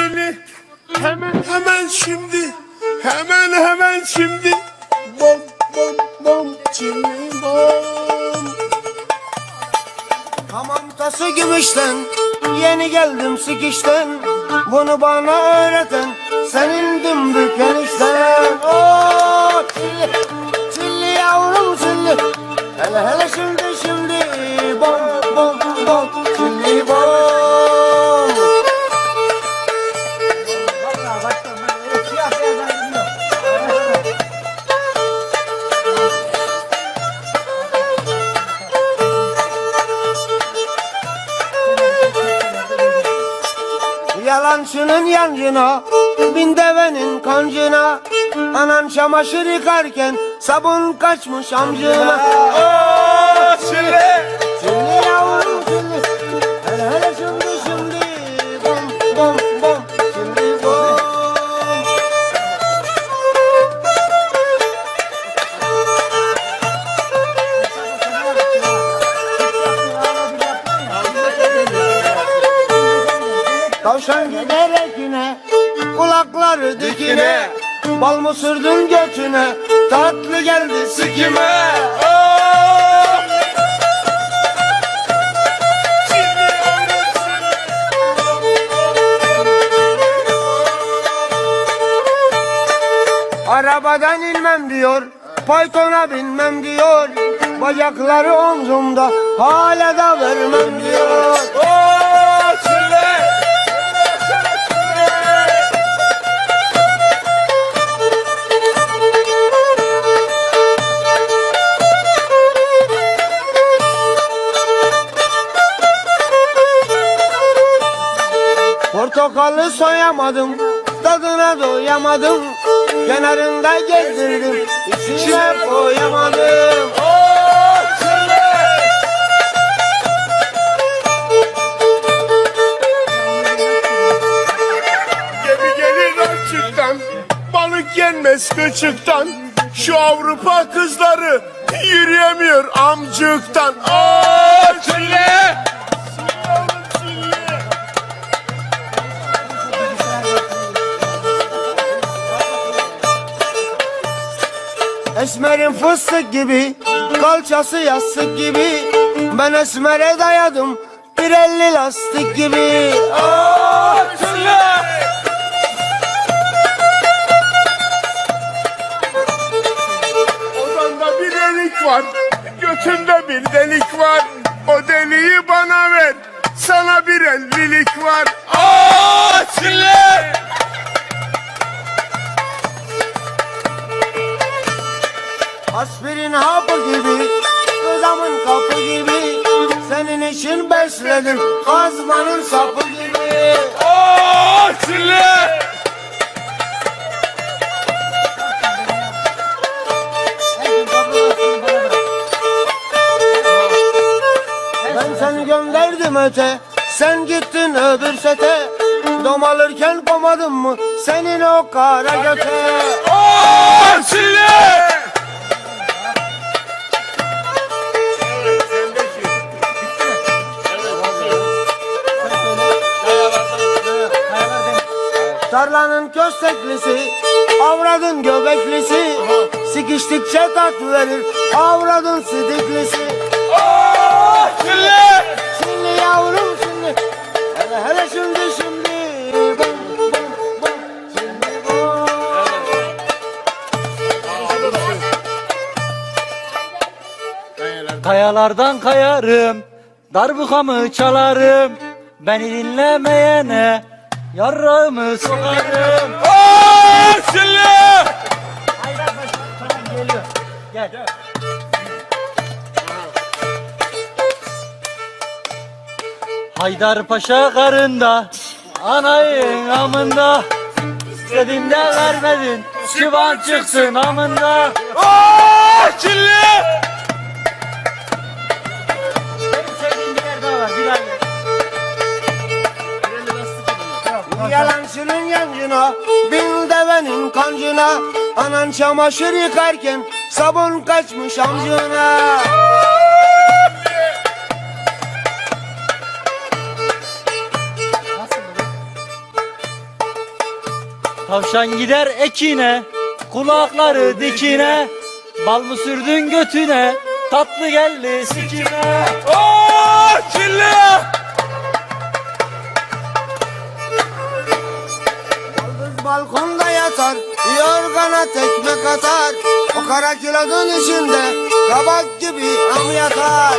çili Hemen hemen şimdi Hemen hemen şimdi Bom bom bom çili bom. Hamam tası gümüşten Yeni geldim sikişten. Bunu bana öğreten Senin dümbük enişten. Oo, çilli, çilli yavrum çilli. Hele hele şimdi şimdi Bom bom bom çilli bom Yalancının yancına Bin devenin kancına. Anan çamaşır yıkarken Sabun kaçmış amcına. Aa, çili Tavşan giderek yine Kulakları dikine Bal mı sürdün götüne Tatlı geldi sikime. Aa! Arabadan inmem diyor Paytona binmem diyor Bacakları omzumda Hala da vermem diyor. Aa, Portakalı soyamadım Tadına doyamadım. Kenarında gezdirdim İçine koyamadım. Gemi gelir açıktan Balık yenmez kıçıktan Şu Avrupa kızları Yürüyemiyor amcıktan Aa çile Esmerin fıstık gibi Kalçası yastık gibi. Ben esmere dayadım Bir elli lastik gibi. Aa çile Odanda bir delik var Götümde bir delik var. O deliği bana ver Sana bir ellilik var. Aa çile Aspirin hapı gibi Kızamın kapı gibi. Senin için besledim Kazmanın sapı gibi. Aa çile Ben seni gönderdim öte Sen gittin öbür sete. Domalırken komadın mı Senin o kara göte? Aa çile Kösteklisi Avradın göbeklisi. Sikiştikçe tat verir Avradın sidiklisi. Aa çile Şimdi yavrum şimdi. Hele hele şimdi şimdi. Bom bom bom Şimdi bom Kayalardan kayarım, darbukamı çalarım. Beni dinlemeyene yarrağımı sokarım. Aa çile Geliyor. Gel. Haydar Paşa karında, anayın amında. İstediğimde vermedin, çıban çıksın amında. Aa çile Benim sevdiğim bir yer daha var, bir ay. Yalancının yancına Bin devenin kancına Anan çamaşır yıkarken Sabun kaçmış amcına Tavşan gider ekine, kulakları dikine. Bal mı sürdün götüne, tatlı geldi sikine. Oo çilli. Balkonda yatar Yorgana tekme katar. O kara kilodun içinde Kabak gibi am yatar